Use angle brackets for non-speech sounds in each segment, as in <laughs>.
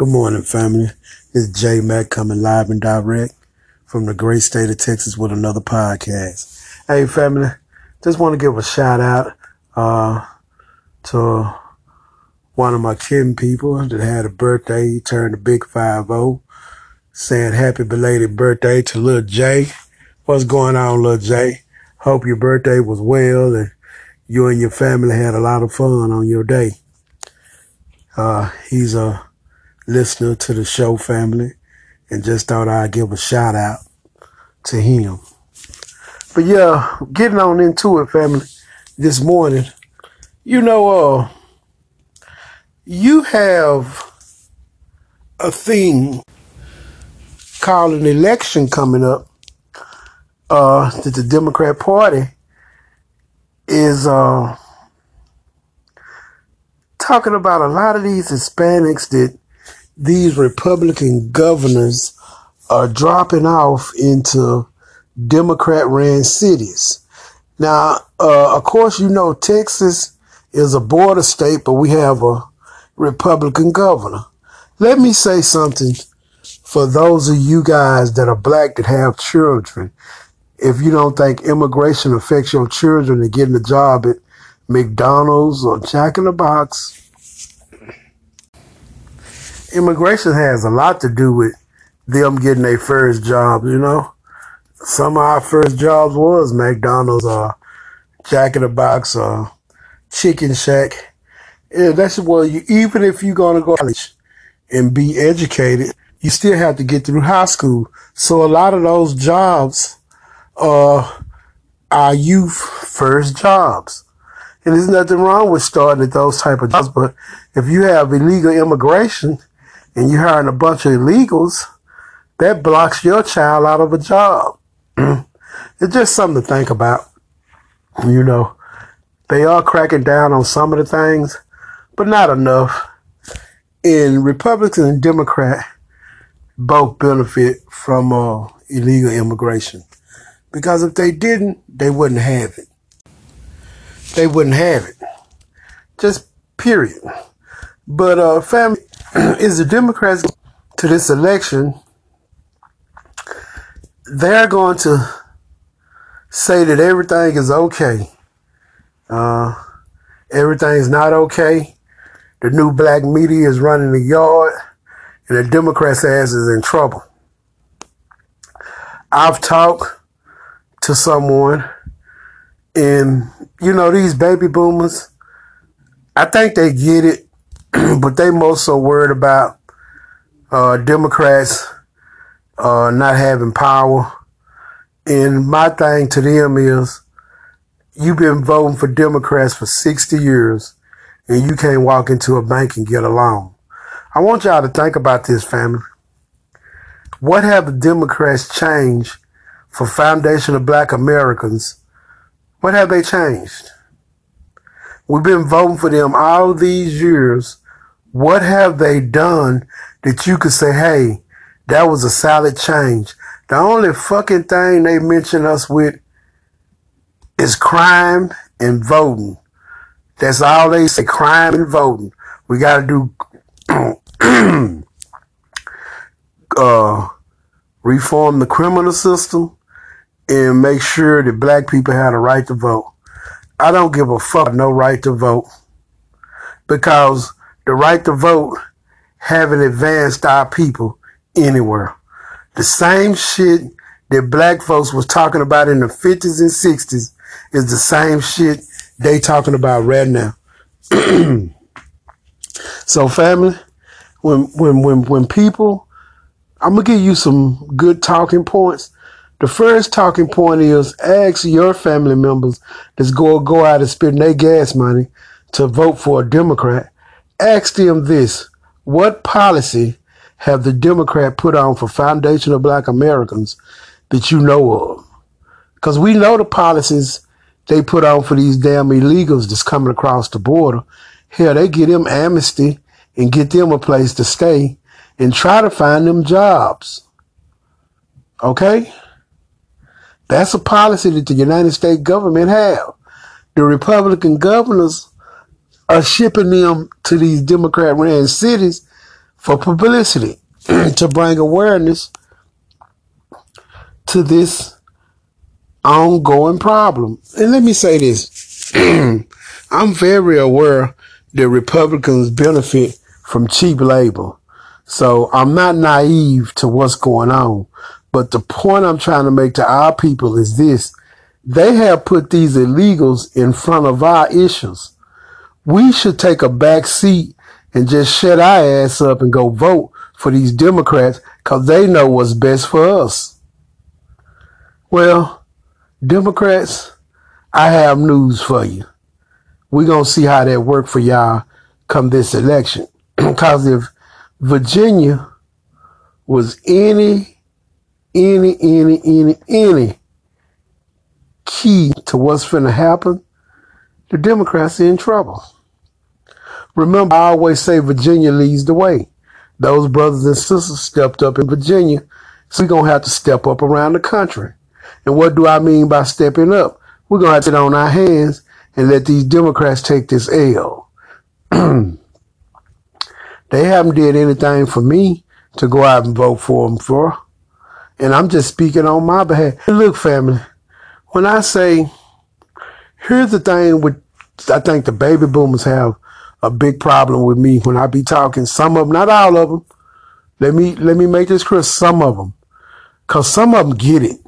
Good morning, family. Is J Mac coming live and direct from the great state of Texas with another podcast. Hey, family, just want to give a shout out uh, to one of my kin people that had a birthday. He turned a big 5 Saying happy belated birthday to little Jay. What's going on, little Jay? Hope your birthday was well and you and your family had a lot of fun on your day. Uh, he's a listener to the show family and just thought I'd give a shout out to him. But yeah, getting on into it, family, this morning, you know, uh, you have a thing called an election coming up, uh, that the Democrat Party is, uh, talking about a lot of these Hispanics that these Republican governors are dropping off into Democrat ran cities. Now, uh, of course, you know, Texas is a border state, but we have a Republican governor. Let me say something for those of you guys that are black that have children. If you don't think immigration affects your children and getting a job at McDonald's or Jack in the Box, immigration has a lot to do with them getting their first jobs, you know. Some of our first jobs was McDonald's or Jack in the Box or Chicken Shack. Yeah, that's well, you, even if you're going to go to college and be educated, you still have to get through high school. So a lot of those jobs uh, are youth first jobs. And there's nothing wrong with starting at those type of jobs, but if you have illegal immigration, and you're hiring a bunch of illegals, that blocks your child out of a job. <clears throat> it's just something to think about. You know, they are cracking down on some of the things, but not enough. And Republican and Democrat both benefit from uh, illegal immigration. Because if they didn't, they wouldn't have it. They wouldn't have it. Just period. But uh, family, <clears throat> is the Democrats to this election, they're going to say that everything is okay. Uh, everything is not okay. The new black media is running the yard, and the Democrats' ass is in trouble. I've talked to someone, and you know these baby boomers. I think they get it <clears throat> but they most so worried about uh, Democrats uh, not having power. And my thing to them is, you've been voting for Democrats for 60 years, and you can't walk into a bank and get a loan. I want y'all to think about this, family. What have the Democrats changed for foundation of black Americans? What have they changed? We've been voting for them all these years what have they done that you could say, hey, that was a solid change? The only fucking thing they mention us with is crime and voting. That's all they say, crime and voting. We gotta do <clears throat> uh, reform the criminal system and make sure that black people have the right to vote. I don't give a fuck no right to vote because the right to vote haven't advanced our people anywhere. The same shit that black folks was talking about in the 50s and 60s is the same shit they talking about right now. <clears throat> so family, when when when when people I'm gonna give you some good talking points. The first talking point is ask your family members that's go go out and spend their gas money to vote for a Democrat ask them this what policy have the Democrat put on for foundational black Americans that you know of? Because we know the policies they put on for these damn illegals that's coming across the border. Hell, they get them amnesty and get them a place to stay and try to find them jobs. Okay? That's a policy that the United States government have. The Republican governors are shipping them to these Democrat ran cities for publicity <clears throat> to bring awareness to this ongoing problem. And let me say this. <clears throat> I'm very aware that Republicans benefit from cheap labor. So I'm not naive to what's going on. But the point I'm trying to make to our people is this. They have put these illegals in front of our issues. We should take a back seat and just shut our ass up and go vote for these Democrats because they know what's best for us. Well, Democrats, I have news for you. We're going to see how that work for y'all come this election. <clears throat> Because if Virginia was any, any, any, any, any key to what's going to happen, the Democrats are in trouble. Remember, I always say Virginia leads the way. Those brothers and sisters stepped up in Virginia, so we're going to have to step up around the country. And what do I mean by stepping up? We're going to have to sit on our hands and let these Democrats take this L. <clears throat> they haven't did anything for me to go out and vote for them for. And I'm just speaking on my behalf. Look, family, when I say, here's the thing with, I think the baby boomers have a big problem with me when I be talking. Some of them, not all of them. Let me, let me make this clear. Some of them. Cause some of them get it.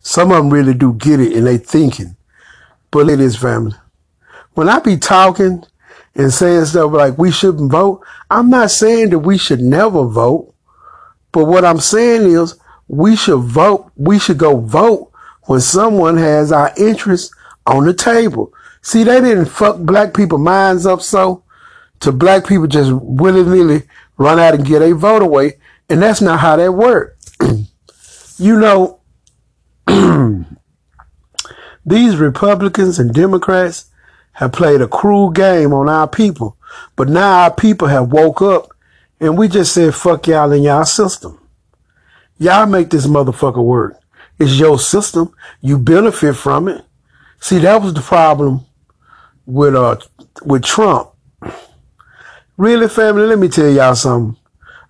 Some of them really do get it and they thinking. But it is family. When I be talking and saying stuff like we shouldn't vote, I'm not saying that we should never vote. But what I'm saying is we should vote. We should go vote when someone has our interests on the table. See, they didn't fuck black people minds up so to black people just willy nilly run out and get a vote away. And that's not how that worked. <clears throat> you know, <clears throat> these Republicans and Democrats have played a cruel game on our people. But now our people have woke up and we just said, fuck y'all in y'all system. Y'all make this motherfucker work. It's your system. You benefit from it. See, that was the problem with, uh, with Trump. Really, family, let me tell y'all something.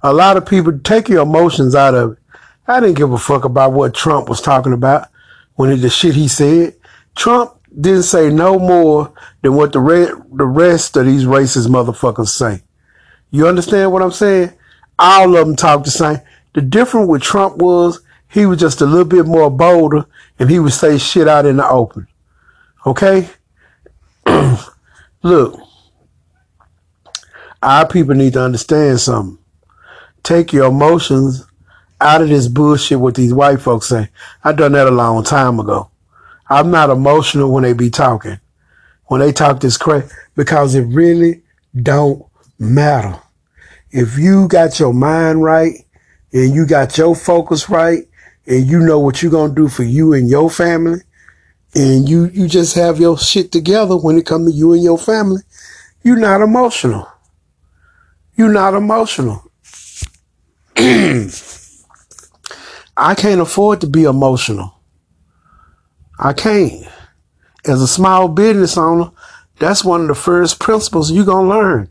A lot of people take your emotions out of it. I didn't give a fuck about what Trump was talking about when he, the shit he said. Trump didn't say no more than what the re- the rest of these racist motherfuckers say. You understand what I'm saying? All of them talk the same. The difference with Trump was he was just a little bit more bolder and he would say shit out in the open. Okay? <clears throat> Look, our people need to understand something. Take your emotions out of this bullshit what these white folks say. I done that a long time ago. I'm not emotional when they be talking. When they talk this crap, because it really don't matter. If you got your mind right and you got your focus right and you know what you're going to do for you and your family and you, you just have your shit together when it comes to you and your family, you're not emotional. You're not emotional. <clears throat> I can't afford to be emotional. I can't. As a small business owner, that's one of the first principles you're going to learn.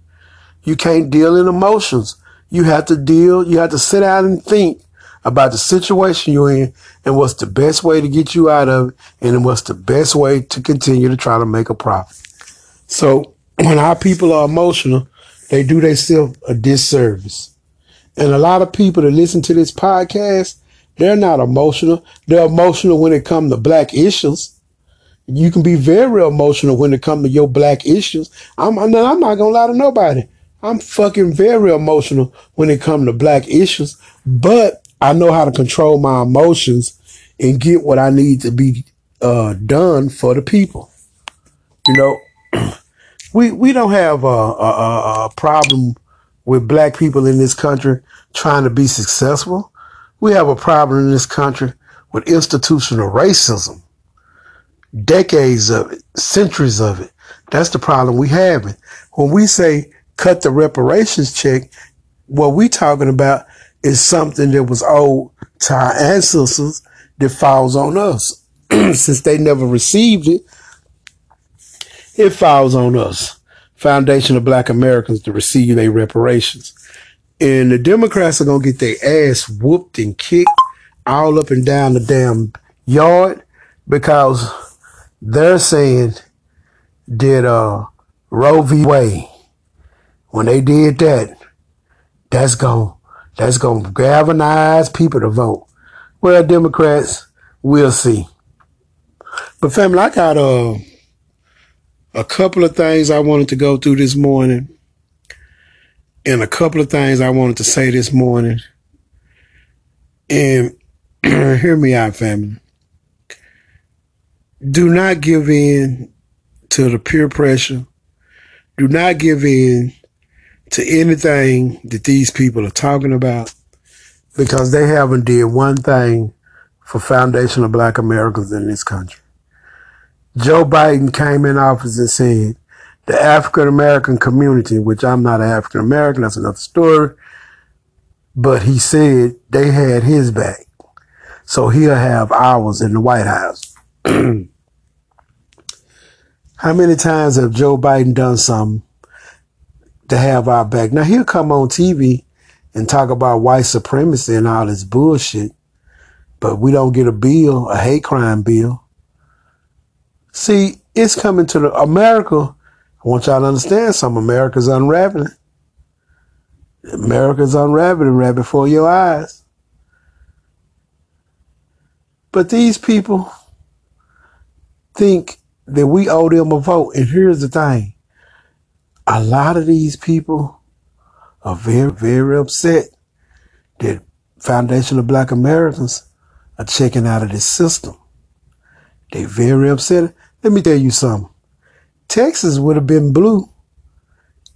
You can't deal in emotions. You have to deal, you have to sit down and think about the situation you're in and what's the best way to get you out of it and what's the best way to continue to try to make a profit. So <clears throat> when our people are emotional, they do themselves a disservice. And a lot of people that listen to this podcast, they're not emotional. They're emotional when it comes to black issues. You can be very emotional when it comes to your black issues. I'm, I'm not, I'm not gonna lie to nobody. I'm fucking very emotional when it comes to black issues, but I know how to control my emotions and get what I need to be uh, done for the people. You know, <clears throat> we we don't have a, a, a problem with black people in this country trying to be successful. We have a problem in this country with institutional racism. Decades of it, centuries of it. That's the problem we have. When we say cut the reparations check, what we talking about is something that was owed to our ancestors that falls on us. <clears throat> Since they never received it, it falls on us. Foundation of Black Americans to receive their reparations. And the Democrats are gonna get their ass whooped and kicked all up and down the damn yard because they're saying that uh, Roe v. Wade, when they did that, that's going that's gonna galvanize people to vote. Well, Democrats, we'll see. But family, I got a a couple of things I wanted to go through this morning, and a couple of things I wanted to say this morning. And <clears throat> hear me out, family. Do not give in to the peer pressure. Do not give in to anything that these people are talking about because they haven't did one thing for foundation of black Americans in this country. Joe Biden came in office and said the African American community, which I'm not African American, that's another story, but he said they had his back. So he'll have ours in the White House. <clears throat> How many times have Joe Biden done something to have our back? Now he'll come on TV and talk about white supremacy and all this bullshit, but we don't get a bill, a hate crime bill. See, it's coming to the America. I want y'all to understand something. America's unraveling. America's unraveling right before your eyes. But these people think that we owe them a vote. And here's the thing. A lot of these people are very, very upset that Foundation of Black Americans are checking out of this system. They very upset. Let me tell you something. Texas would have been blue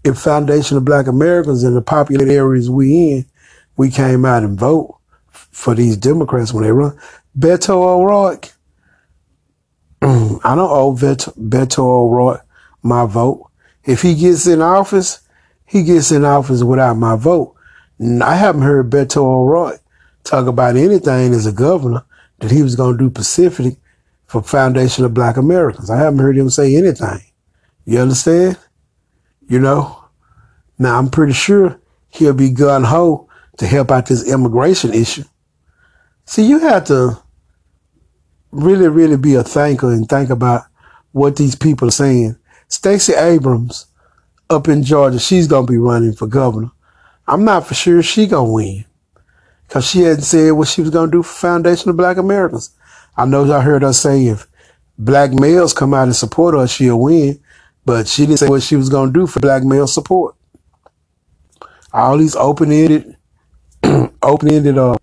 if Foundation of Black Americans in the popular areas we in, we came out and vote for these Democrats when they run. Beto O'Rourke, <clears throat> I don't owe Beto, Beto O'Rourke my vote. If he gets in office, he gets in office without my vote. I haven't heard Beto O'Rourke talk about anything as a governor that he was going to do Pacific for Foundation of Black Americans. I haven't heard him say anything. You understand? You know? Now I'm pretty sure he'll be gun ho to help out this immigration issue. See, you have to really, really be a thinker and think about what these people are saying. Stacey Abrams up in Georgia, she's gonna be running for governor. I'm not for sure she gonna win because she hadn't said what she was gonna do for Foundation of Black Americans. I know I heard her say if black males come out and support her, she'll win, but she didn't say what she was gonna do for black male support. All these open-ended, <clears throat> open-ended uh,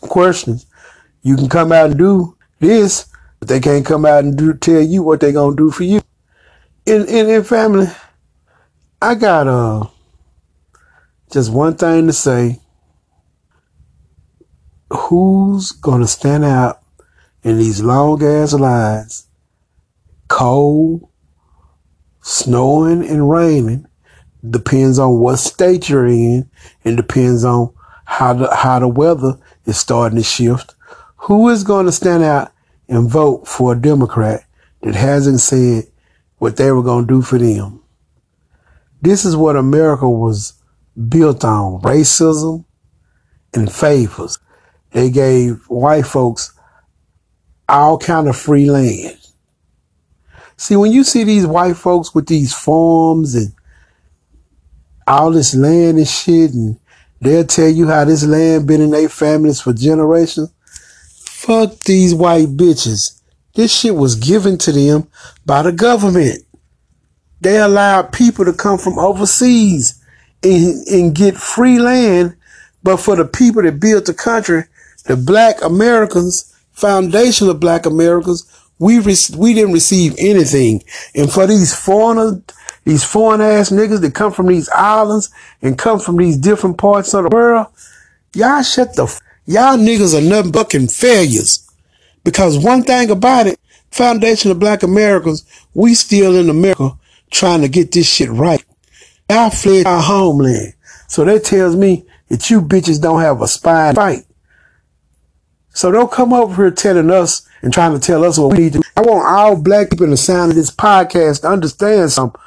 questions. You can come out and do this, but they can't come out and do, tell you what they're gonna do for you. In in, in family, I got uh just one thing to say. Who's gonna stand out in these long ass lines? Cold, snowing and raining depends on what state you're in and depends on how the how the weather is starting to shift. Who is going to stand out and vote for a Democrat that hasn't said what they were going to do for them? This is what America was built on racism and favors. They gave white folks all kind of free land. See, when you see these white folks with these farms and all this land and shit, and they'll tell you how this land been in their families for generations. Fuck these white bitches. This shit was given to them by the government. They allowed people to come from overseas and, and get free land. But for the people that built the country, the black Americans, foundation of black Americans, we, re- we didn't receive anything. And for these foreigners, these foreign ass niggas that come from these islands and come from these different parts of the world, y'all shut the, f- y'all niggas are nothing but failures. Because one thing about it, Foundation of Black Americans, we still in America trying to get this shit right. Y'all fled our homeland. So that tells me that you bitches don't have a spine fight. So don't come over here telling us and trying to tell us what we need to. do. I want all black people in the sound of this podcast to understand something.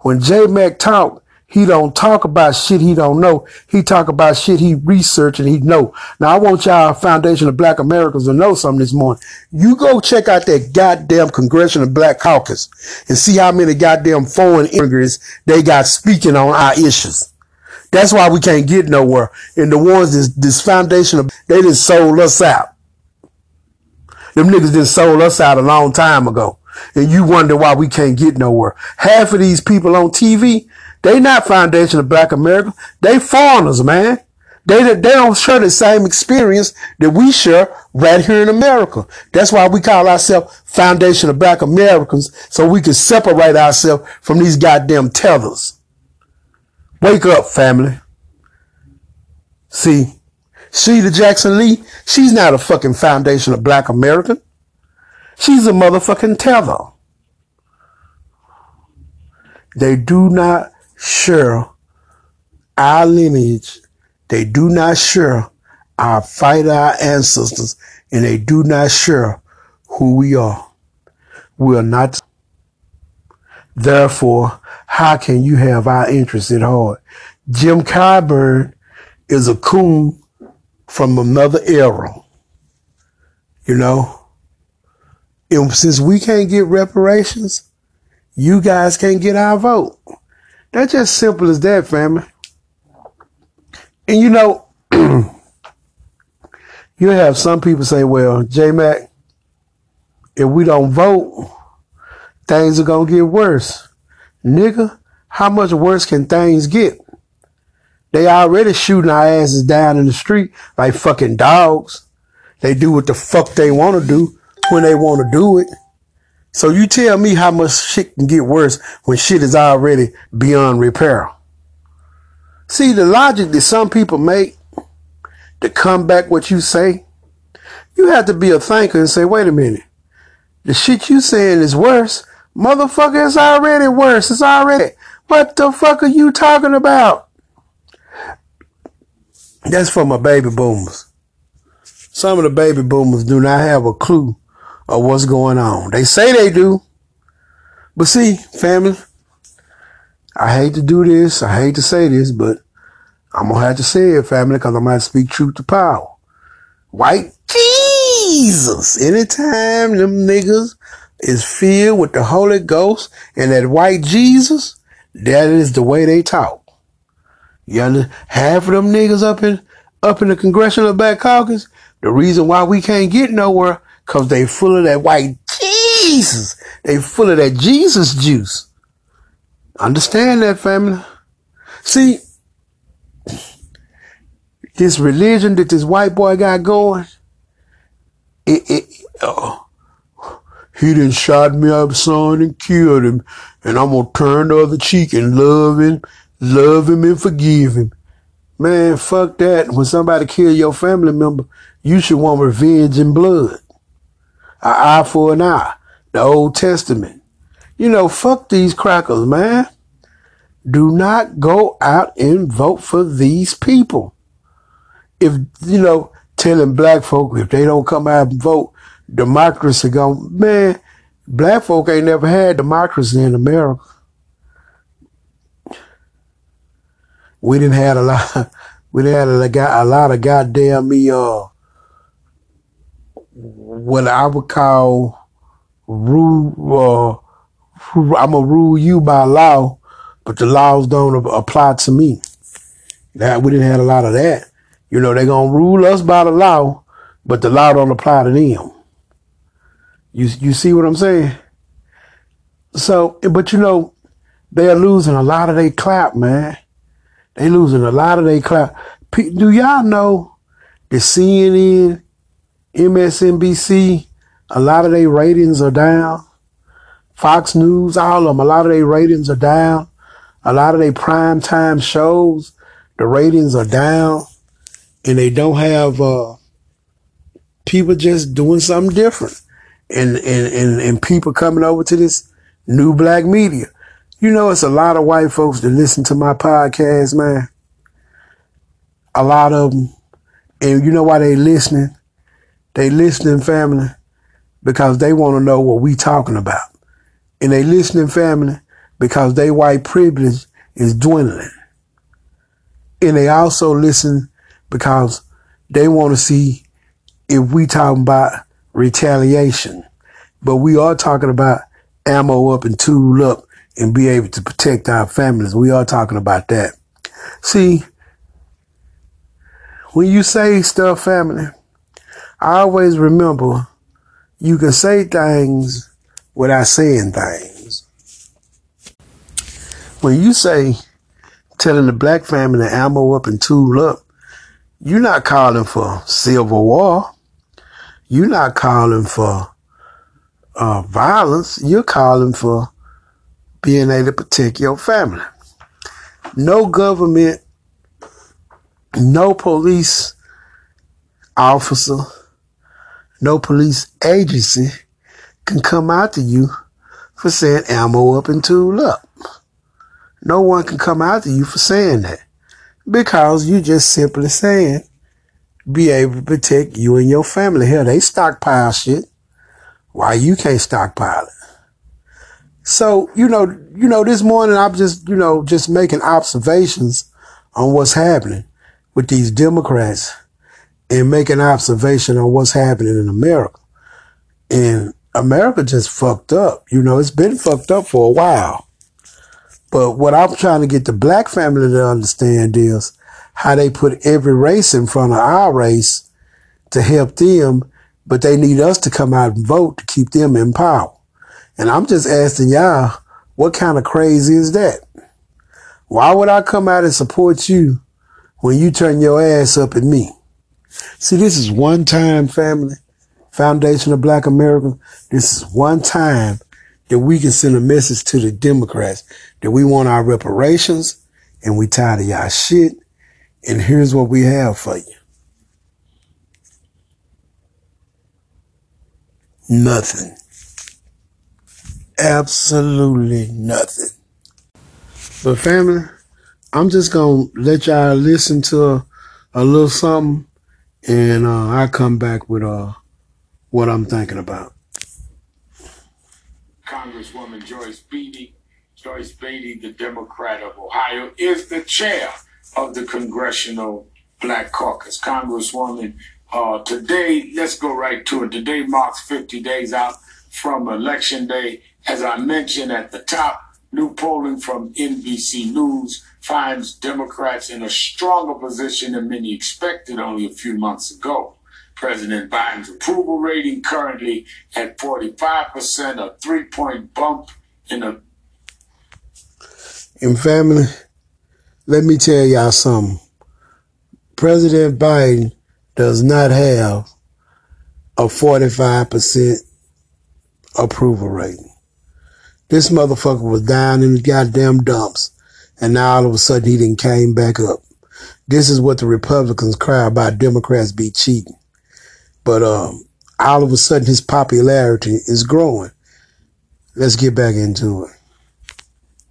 When J Mac talk, He don't talk about shit he don't know. He talk about shit he research and he know. Now I want y'all Foundation of Black Americans to know something this morning. You go check out that goddamn Congressional Black Caucus and see how many goddamn foreign immigrants they got speaking on our issues. That's why we can't get nowhere. And the ones this this foundation of they just sold us out. Them niggas just sold us out a long time ago. And you wonder why we can't get nowhere. Half of these people on TV, they not foundation of black America. They foreigners, man. They, they don't share the same experience that we share right here in America. That's why we call ourselves Foundation of Black Americans, so we can separate ourselves from these goddamn tethers. Wake up, family. See, Sheila Jackson Lee, she's not a fucking Foundation of Black American. She's a motherfucking tether. They do not share our lineage. They do not share our fight our ancestors and they do not share who we are. We are not. Therefore, how can you have our interest at heart? Jim Clyburn is a coon from another era. You know? And since we can't get reparations, you guys can't get our vote. That's just simple as that, family. And you know, <clears throat> you have some people say, well, J Mac, if we don't vote, things are gonna get worse. Nigga, how much worse can things get? They already shooting our asses down in the street like fucking dogs. They do what the fuck they want to do when they want to do it. So you tell me how much shit can get worse when shit is already beyond repair. See the logic that some people make to come back what you say, you have to be a thinker and say, wait a minute. The shit you saying is worse. Motherfucker, it's already worse. It's already. What the fuck are you talking about? That's for my baby boomers. Some of the baby boomers do not have a clue of what's going on. They say they do. But see, family, I hate to do this. I hate to say this, but I'm going to have to say it, family, because I'm going to speak truth to power. White Jesus. Anytime them niggas is filled with the Holy Ghost and that white Jesus, that is the way they talk. You understand? Half of them niggas up in up in the Congressional Black Caucus, the reason why we can't get nowhere, cause they full of that white Jesus. They full of that Jesus juice. Understand that, family? See, this religion that this white boy got going, it, it, oh, he done shot me up, son, and killed him, and I'm gonna turn the other cheek and love him love him and forgive him. Man, fuck that. When somebody kill your family member, you should want revenge in blood. An eye for an eye. The Old Testament. You know, fuck these crackers, man. Do not go out and vote for these people. If, you know, telling black folk if they don't come out and vote, democracy going, man, black folk ain't never had democracy in America. we didn't had a lot. <laughs> We didn't had a, a lot of goddamn me. Uh, what I would call rule. Uh, I'm gonna rule you by law, but the laws don't apply to me. That we didn't have a lot of that. You know, they're gonna rule us by the law, but the law don't apply to them. You you see what I'm saying? So, but you know, they're losing a lot of their clap, man. They losing a lot of their clap. Do y'all know the CNN, MSNBC, a lot of their ratings are down? Fox News, all of them, a lot of their ratings are down. A lot of their prime time shows, the ratings are down and they don't have, uh, people just doing something different and, and, and, and people coming over to this new black media. You know, it's a lot of white folks that listen to my podcast, man. A lot of them. And you know why they listening? They listening, family, because they want to know what we talking about. And they listening, family, because they white privilege is dwindling. And they also listen because they want to see if we talking about retaliation. But we are talking about ammo up and tool up and be able to protect our families. We are talking about that. See, when you say stuff, family, I always remember you can say things without saying things. When you say telling the black family to ammo up and tool up, you're not calling for civil war. You're not calling for uh, violence. You're calling for being able to protect your family. No government, no police officer, no police agency can come after you for saying ammo up and tool up. No one can come after you for saying that because you just simply saying be able to protect you and your family. Hell, they stockpile shit. Why you can't stockpile it? So, you know, you know, this morning I'm just, you know, just making observations on what's happening with these Democrats and make an observation on what's happening in America. And America just fucked up. You know, it's been fucked up for a while. But what I'm trying to get the black family to understand is how they put every race in front of our race to help them, but they need us to come out and vote to keep them in power. And I'm just asking y'all, what kind of crazy is that? Why would I come out and support you when you turn your ass up at me? See, this is one time family, Foundation of Black America. This is one time that we can send a message to the Democrats that we want our reparations and we tired of y'all shit. And here's what we have for you. Nothing. Absolutely nothing. But family, I'm just gonna let y'all listen to a, a little something, and uh, I come back with uh, what I'm thinking about. Congresswoman Joyce Beatty, Joyce Beatty, the Democrat of Ohio, is the chair of the Congressional Black Caucus. Congresswoman, uh, today, let's go right to it. Today marks 50 days out from Election Day. As I mentioned at the top, new polling from NBC News finds Democrats in a stronger position than many expected only a few months ago. President Biden's approval rating currently at 45%, a three point bump in a. In family, let me tell y'all something. President Biden does not have a 45% approval rating. This motherfucker was down in the goddamn dumps, and now all of a sudden he didn't came back up. This is what the Republicans cry about Democrats be cheating. But um, all of a sudden his popularity is growing. Let's get back into it.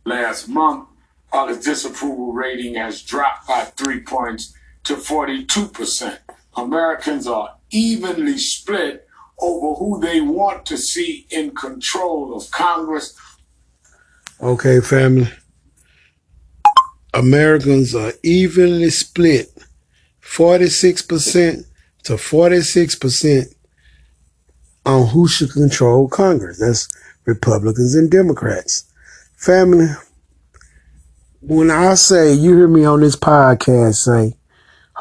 Last month, uh, his disapproval rating has dropped by three points to 42%. Americans are evenly split over who they want to see in control of Congress. Okay, family. Americans are evenly split 46% to 46% on who should control Congress. That's Republicans and Democrats. Family, when I say, you hear me on this podcast say,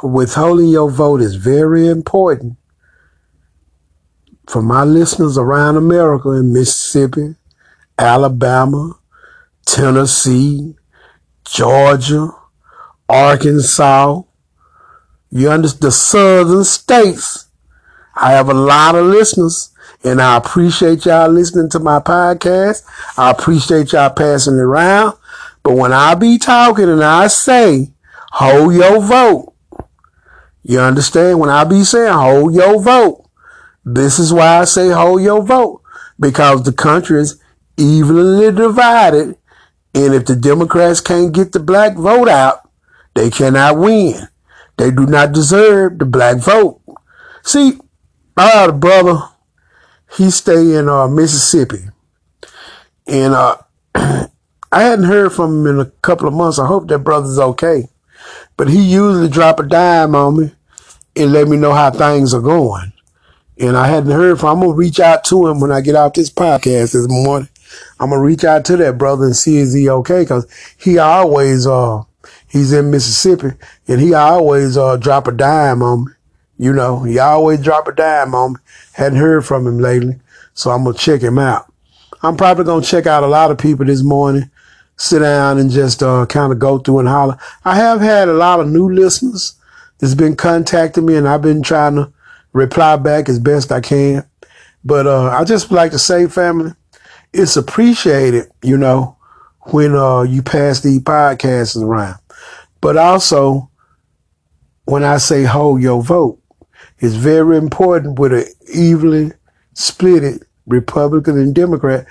withholding your vote is very important for my listeners around America in Mississippi, Alabama, Tennessee, Georgia, Arkansas, you understand the southern states. I have a lot of listeners and I appreciate y'all listening to my podcast. I appreciate y'all passing it around. But when I be talking and I say, hold your vote, you understand? When I be saying hold your vote, this is why I say hold your vote because the country is evenly divided. And if the Democrats can't get the black vote out, they cannot win. They do not deserve the black vote. See, I had a brother, he stay in uh, Mississippi. And uh, <clears throat> I hadn't heard from him in a couple of months. I hope that brother's okay. But he usually drop a dime on me and let me know how things are going. And I hadn't heard from. I'm gonna reach out to him when I get off this podcast this morning. I'm gonna reach out to that brother and see is he okay because he always uh he's in Mississippi and he always uh drop a dime on me. You know, he always drop a dime on me. Hadn't heard from him lately, so I'm gonna check him out. I'm probably gonna check out a lot of people this morning. Sit down and just uh, kind of go through and holler. I have had a lot of new listeners that's been contacting me, and I've been trying to reply back as best I can. But uh, I just like to say, family, it's appreciated, you know, when uh, you pass these podcasts around. But also, when I say hold your vote, it's very important with an evenly split Republican and Democrat.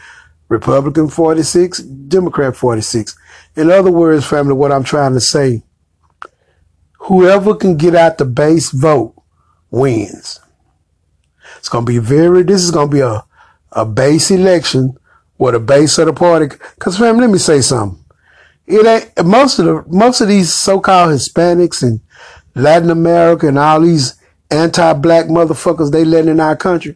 Republican 46, Democrat 46. In other words, family, what I'm trying to say, whoever can get out the base vote wins. It's going to be very, this is going to be a, a base election with a base of the party. Cause family, let me say something. It ain't, most of the, most of these so-called Hispanics and Latin America and all these anti-black motherfuckers they letting in our country.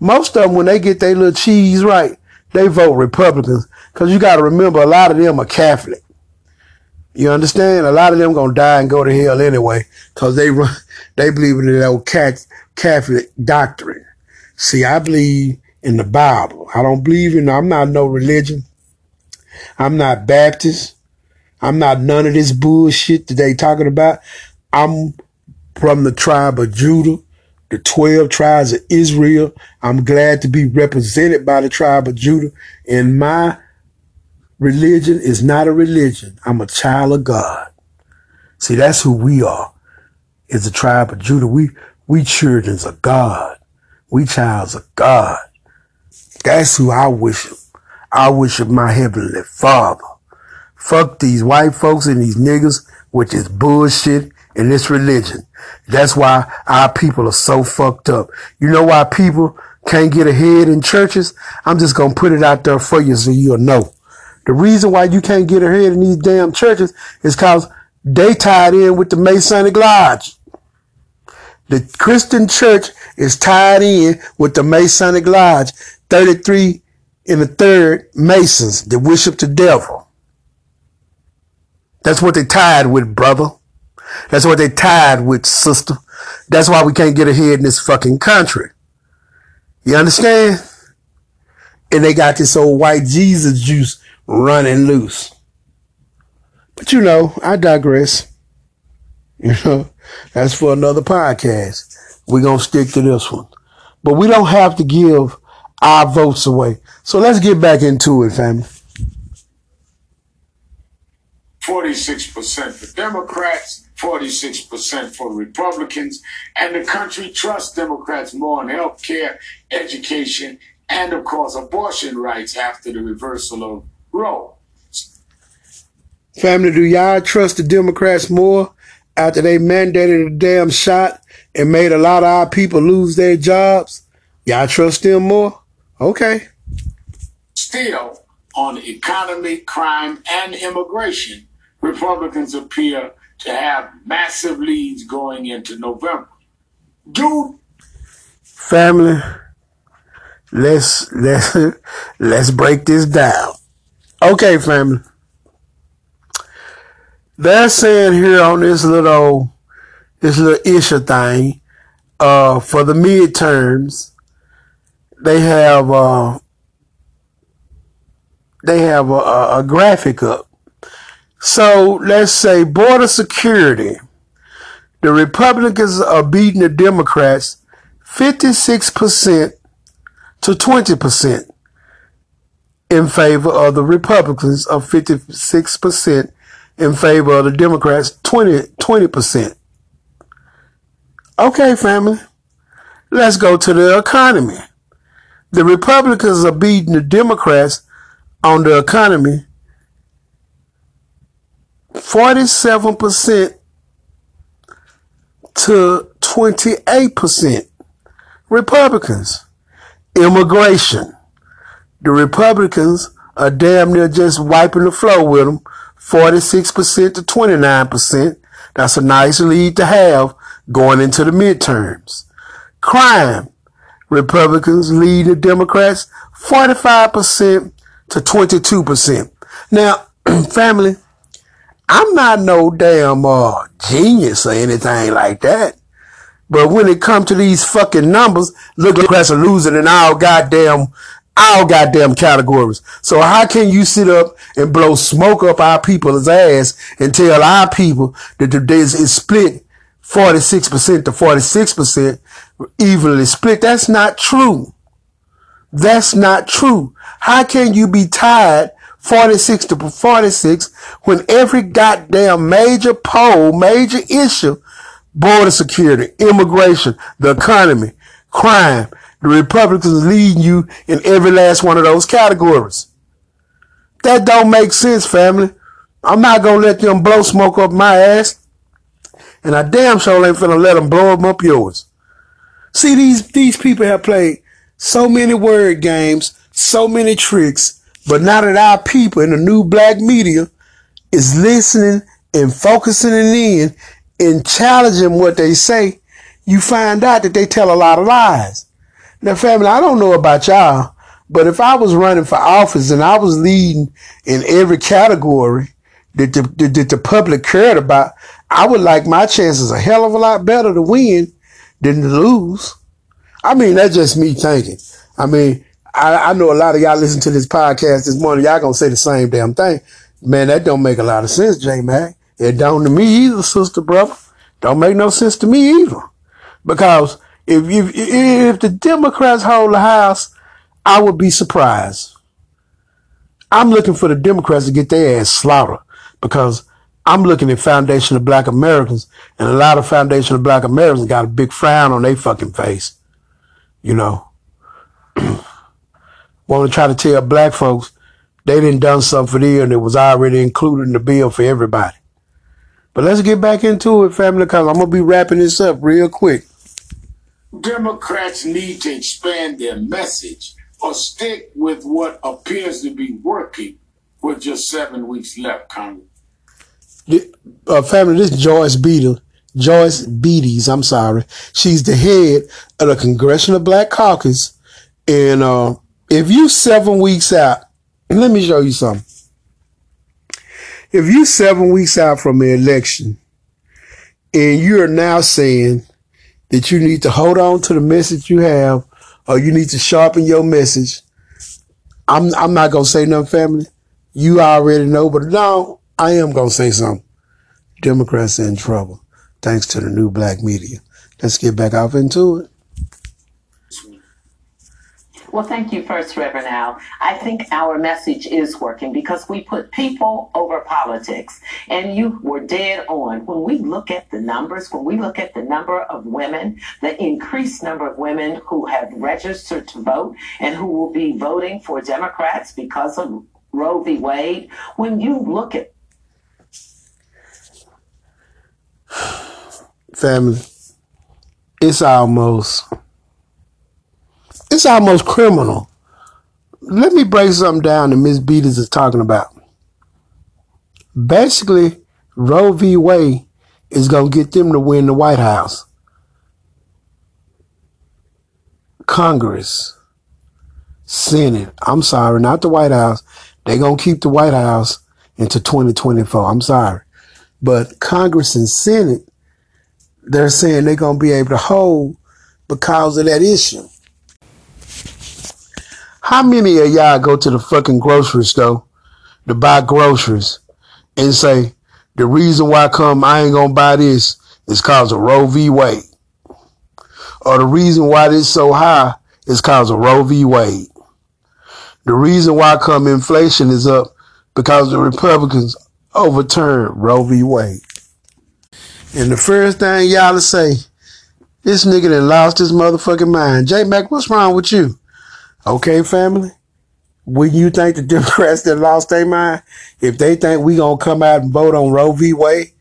Most of them, when they get their little cheese right, they vote Republicans. Cause you got to remember, a lot of them are Catholic. You understand? A lot of them gonna die and go to hell anyway, cause they run, they believe in the old Catholic doctrine. See, I believe in the Bible. I don't believe in. I'm not no religion. I'm not Baptist. I'm not none of this bullshit that they talking about. I'm from the tribe of Judah, the 12 tribes of Israel. I'm glad to be represented by the tribe of Judah. And my religion is not a religion. I'm a child of God. See, that's who we are. Is the tribe of Judah. We, we children of God. We childs of God. That's who I worship. I worship my heavenly father. Fuck these white folks and these niggas, which is bullshit in this religion. That's why our people are so fucked up. You know why people can't get ahead in churches? I'm just going to put it out there for you so you'll know. The reason why you can't get ahead in these damn churches is because they tied in with the Masonic Lodge. The Christian church is tied in with the Masonic Lodge. 33 in the third Masons that worship the devil. That's what they tied with, brother. That's what they tied with, sister. That's why we can't get ahead in this fucking country. You understand? And they got this old white Jesus juice running loose. But you know, I digress. <laughs> You know, that's for another podcast. We're going to stick to this one. But we don't have to give our votes away. So let's get back into it, family. 46% for Democrats, 46% for Republicans, and the country trusts Democrats more on health care, education, and of course abortion rights after the reversal of Roe. Family, do y'all trust the Democrats more after they mandated a damn shot and made a lot of our people lose their jobs? Y'all trust them more? Okay. Still, on economy, crime, and immigration, Republicans appear to have massive leads going into November. Dude. Family, let's let's <laughs> let's break this down. Okay, family. They're saying here on this little this little issue thing, uh, for the midterms, they have uh they have a, a graphic up so let's say border security. The Republicans are beating the Democrats 56% to 20% in favor of the Republicans of 56% in favor of the Democrats 20, 20%. Okay, family. Let's go to the economy. The Republicans are beating the Democrats on the economy 47% to 28% Republicans. Immigration. The Republicans are damn near just wiping the floor with them, 46% to 29%. That's a nice lead to have going into the midterms. Crime, Republicans lead the Democrats 45% to 22%. Now, <clears throat> family, I'm not no damn uh, genius or anything like that. But when it comes to these fucking numbers, look, Democrats are losing in all goddamn, all goddamn categories. So how can you sit up and blow smoke up our people's ass and tell our people that the days is split 46% to 46% evenly split? That's not true. That's not true. How can you be tied 46 to 46 when every goddamn major poll, major issue, border security, immigration, the economy, crime, the Republicans leading you in every last one of those categories. That don't make sense, family. I'm not gonna let them blow smoke up my ass. And I damn sure ain't finna let them blow them up yours. See, these, these people have played so many word games, so many tricks, but now that our people in the new black media is listening and focusing in and challenging what they say, you find out that they tell a lot of lies. Now, family, I don't know about y'all, but if I was running for office and I was leading in every category that the, that, that the public cared about, I would like my chances a hell of a lot better to win than to lose. I mean, that's just me thinking. I mean, I, I know a lot of y'all listen to this podcast this morning. Y'all gonna say the same damn thing. Man, that don't make a lot of sense, J Mac. It don't to me either, sister, brother. Don't make no sense to me either. Because if, if, if the Democrats hold the House, I would be surprised. I'm looking for the Democrats to get their ass slaughtered because I'm looking at Foundation of Black Americans and a lot of Foundation of Black Americans got a big frown on their fucking face. You know, <clears throat> want to try to tell black folks they didn't done something for them and it was already included in the bill for everybody. But let's get back into it, family, because I'm to be wrapping this up real quick. Democrats need to expand their message or stick with what appears to be working with just seven weeks left, Congress. Uh, family, this Joyce Beatty, Joyce Beatties, I'm sorry. She's the head of the Congressional Black Caucus. And uh, if you seven weeks out, let me show you something if you seven weeks out from the election and you're now saying that you need to hold on to the message you have or you need to sharpen your message, I'm I'm not gonna say nothing, family. You already know, but now I am gonna say something. Democrats are in trouble, thanks to the new black media. Let's get back off into it. Well, thank you first, Reverend Al. I think our message is working because we put people over politics. And you were dead on. When we look at the numbers, when we look at the number of women, the increased number of women who have registered to vote and who will be voting for Democrats because of Roe v. Wade, when you look at <sighs> family, it's almost it's almost criminal. Let me break something down that Miss Beaters is talking about. Basically, Roe v. Wade is to get them to win the White House. Congress, Senate, I'm sorry, not the White House. They're to keep the White House into 2024. I'm sorry. But Congress and Senate, they're saying they're going to be able to hold because of that issue. How many of y'all go to the fucking grocery store to buy groceries and say, the reason why come I ain't gonna buy this is cause of Roe v. Wade. Or the reason why this so high is cause of Roe v. Wade. The reason why come inflation is up because the Republicans overturned Roe v. Wade. And the first thing y'all to say, this nigga that lost his motherfucking mind. J Mac, what's wrong with you? Okay, family? When you think the <laughs> Democrats that lost their mind, if they think we gonna come out and vote on Roe v. Wade,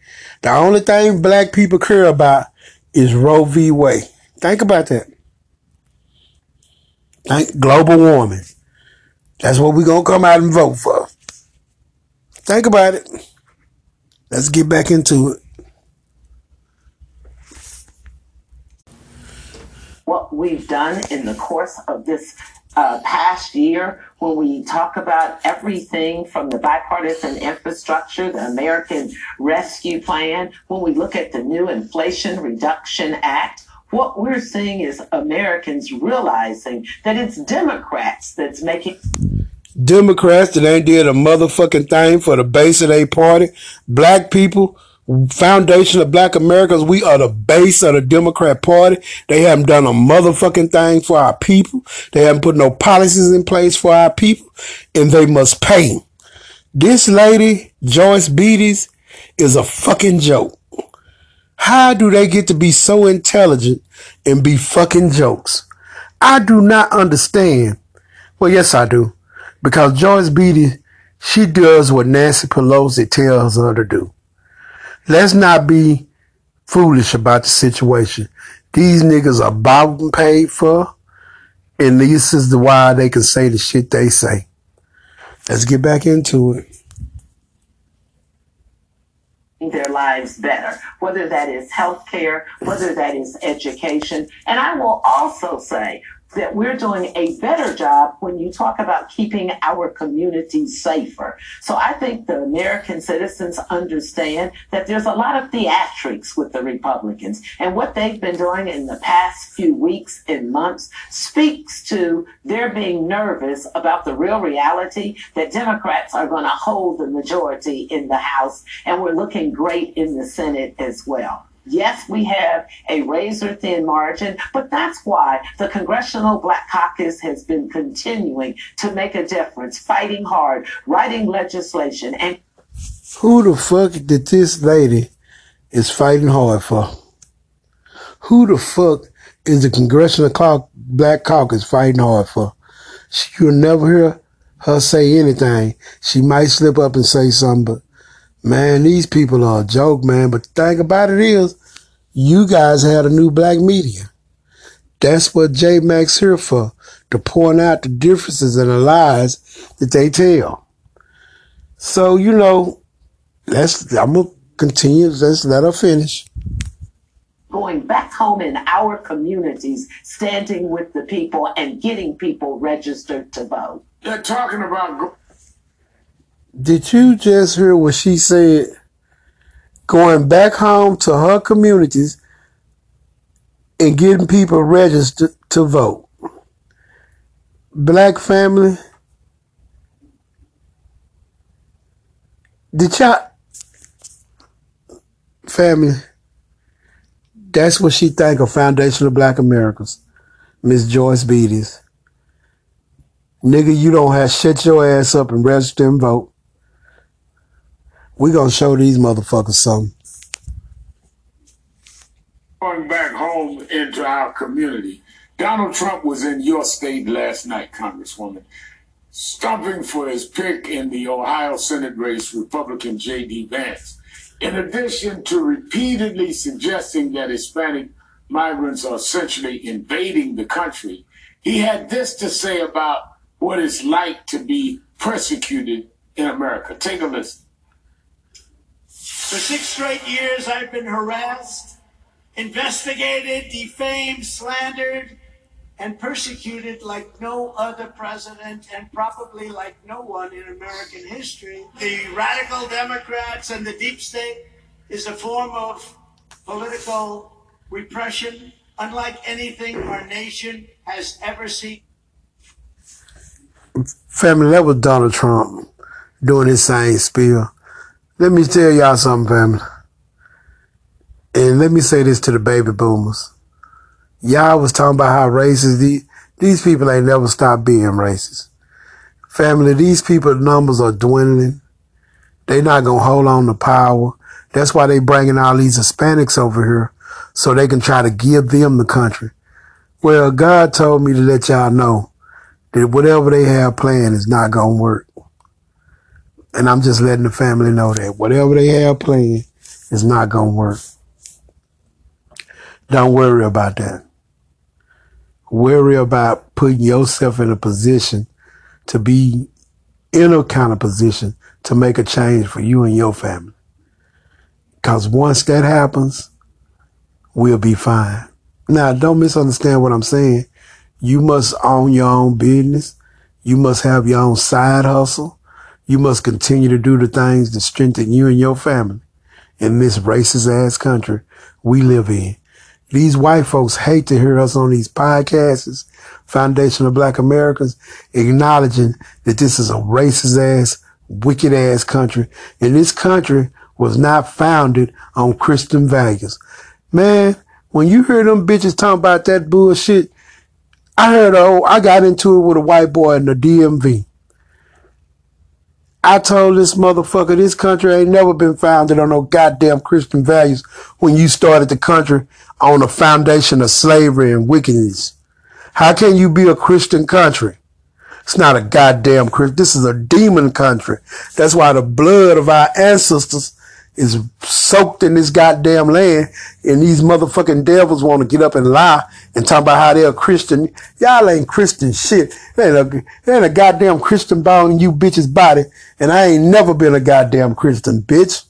the only thing black people care about is Roe v. Wade. Think about that. Think global warming. That's what going to come out and vote for. Think about it. Let's get back into it. what we've done in the course of this uh, past year when we talk about everything from the bipartisan infrastructure, the American Rescue Plan, when we look at the new Inflation Reduction Act, what we're seeing is Americans realizing that it's Democrats that's making Democrats that ain't did a motherfucking thing for the base of their party. Black people, foundation of black Americans, we are the base of the Democrat party. They haven't done a motherfucking thing for our people. They haven't put no policies in place for our people and they must pay. This lady, Joyce Beatties, is a fucking joke. How do they get to be so intelligent and be fucking jokes? I do not understand. Well, yes, I do. Because Joyce Beatty, she does what Nancy Pelosi tells her to do. Let's not be foolish about the situation. These niggas are and paid for, and this is the why they can say the shit they say. Let's get back into it. their lives better, whether that is healthcare, whether that is education. And I will also say that we're doing a better job when you talk about keeping our communities safer. So I think the American citizens understand that there's a lot of theatrics with the Republicans. And what they've been doing in the past few weeks and months speaks to their being nervous about the real reality that Democrats are going to hold the majority in the House. And we're looking great in the Senate as well. Yes, we have a razor thin margin, but that's why the Congressional Black Caucus has been continuing to make a difference, fighting hard, writing legislation, and Who the fuck did this lady is fighting hard for? Who the fuck is the Congressional Black Caucus fighting hard for? You'll never hear her say anything. She might slip up and say something, but man, these people are a joke, man. But the thing about it is, you guys had a new black media. That's what J Mac's here for, to point out the differences and the lies that they tell. So, you know, let's I'm gonna continue, let's let her finish. going back home in our communities, standing with the people and getting people registered to vote. They're talking about Did you just hear what she said? Going back home to her communities and getting people registered to vote. Black family. the y'all family? That's what she think of Foundation of Black Americans. Miss Joyce Beatties. Nigga, you don't have shut your ass up and register and vote. We gonna show these motherfuckers something. going back home into our community. Donald Trump was in your state last night, Congresswoman, stumping for his pick in the Ohio Senate race, Republican J.D. Vance. In addition to repeatedly suggesting that Hispanic migrants are essentially invading the country, he had this to say about what it's like to be persecuted in America. Take a listen. For six straight years, I've been harassed, investigated, defamed, slandered, and persecuted like no other president and probably like no one in American history. The radical Democrats and the deep state is a form of political repression unlike anything our nation has ever seen. Family, that was Donald Trump doing his same spiel. Let me tell y'all something, family. And let me say this to the baby boomers. Y'all was talking about how racist these, these people ain't never stopped being racist. Family, these people numbers are dwindling. They not gonna hold on to power. That's why they bringing all these Hispanics over here so they can try to give them the country. Well, God told me to let y'all know that whatever they have planned is not gonna work. And I'm just letting the family know that whatever they have planned is not gonna work. Don't worry about that. Worry about putting yourself in a position to be in a kind of position to make a change for you and your family. Because once that happens, we'll be fine. Now, don't misunderstand what I'm saying. You must own your own business. You must have your own side hustle. You must continue to do the things that strengthen you and your family in this racist ass country we live in. These white folks hate to hear us on these podcasts, Foundation of Black Americans, acknowledging that this is a racist ass, wicked ass country. And this country was not founded on Christian values. Man, when you hear them bitches talking about that bullshit, I heard, oh, I got into it with a white boy in the DMV. I told this motherfucker this country ain't never been founded on no goddamn Christian values when you started the country on a foundation of slavery and wickedness. How can you be a Christian country? It's not a goddamn Christian. This is a demon country. That's why the blood of our ancestors is soaked in this goddamn land and these motherfucking devils want to get up and lie and talk about how they're Christian. Y'all ain't Christian shit. There ain't ain't a goddamn Christian bone in you bitch's body and I ain't never been a goddamn Christian bitch.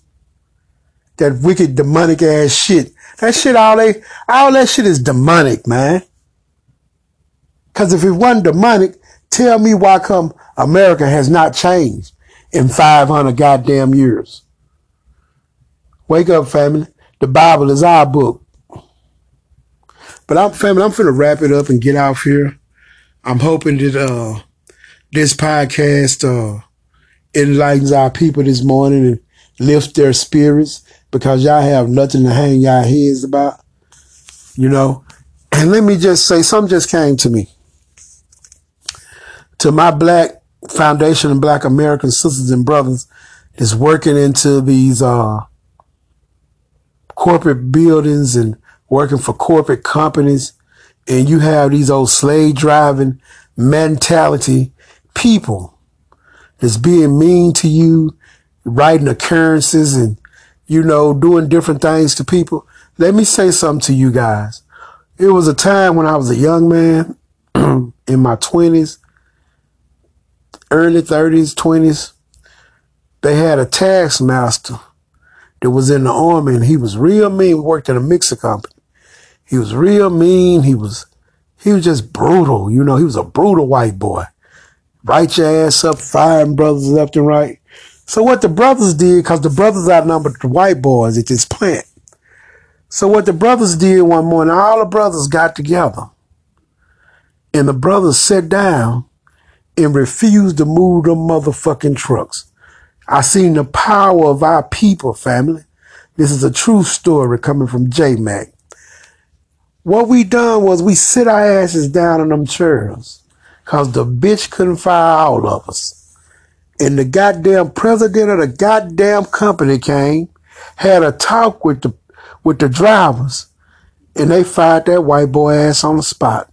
That wicked demonic ass shit. That shit all they, all that shit is demonic, man. Cause if it wasn't demonic, tell me why come America has not changed in 500 goddamn years. Wake up, family. The Bible is our book. But I'm family, I'm finna wrap it up and get off here. I'm hoping that uh this podcast uh enlightens our people this morning and lifts their spirits because y'all have nothing to hang y'all heads about. You know? And let me just say, something just came to me. To my black foundation and black American sisters and brothers is working into these uh corporate buildings and working for corporate companies and you have these old slave driving mentality people that's being mean to you, writing occurrences and, you know, doing different things to people. Let me say something to you guys. It was a time when I was a young man <clears throat> in my twenties, early thirties, twenties. They had a tax master that was in the army and he was real mean, worked at a mixer company. He was real mean. He was, he was just brutal. You know, he was a brutal white boy. Write your ass up, firing brothers left and right. So what the brothers did, cause the brothers outnumbered the white boys at this plant. So what the brothers did one morning, all the brothers got together and the brothers sat down and refused to move the motherfucking trucks. I seen the power of our people, family. This is a true story coming from J Mac. What we done was we sit our asses down in them chairs cause the bitch couldn't fire all of us. And the goddamn president of the goddamn company came, had a talk with the, with the drivers and they fired that white boy ass on the spot.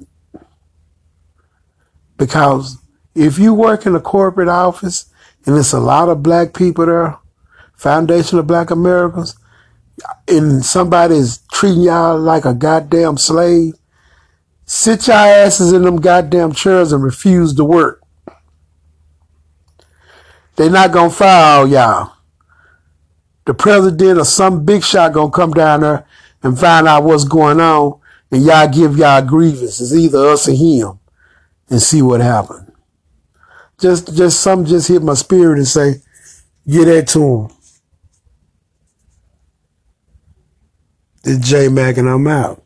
Because if you work in a corporate office and it's a lot of black people there, Foundation of Black Americans, and somebody's treating y'all like a goddamn slave, sit your asses in them goddamn chairs and refuse to work. They're not gonna fire y'all. The president or some big shot gonna come down there and find out what's going on, and y'all give y'all grievances, either us or him, and see what happens. Just, just something just hit my spirit and say, get that to him. It's J Mac and I'm out.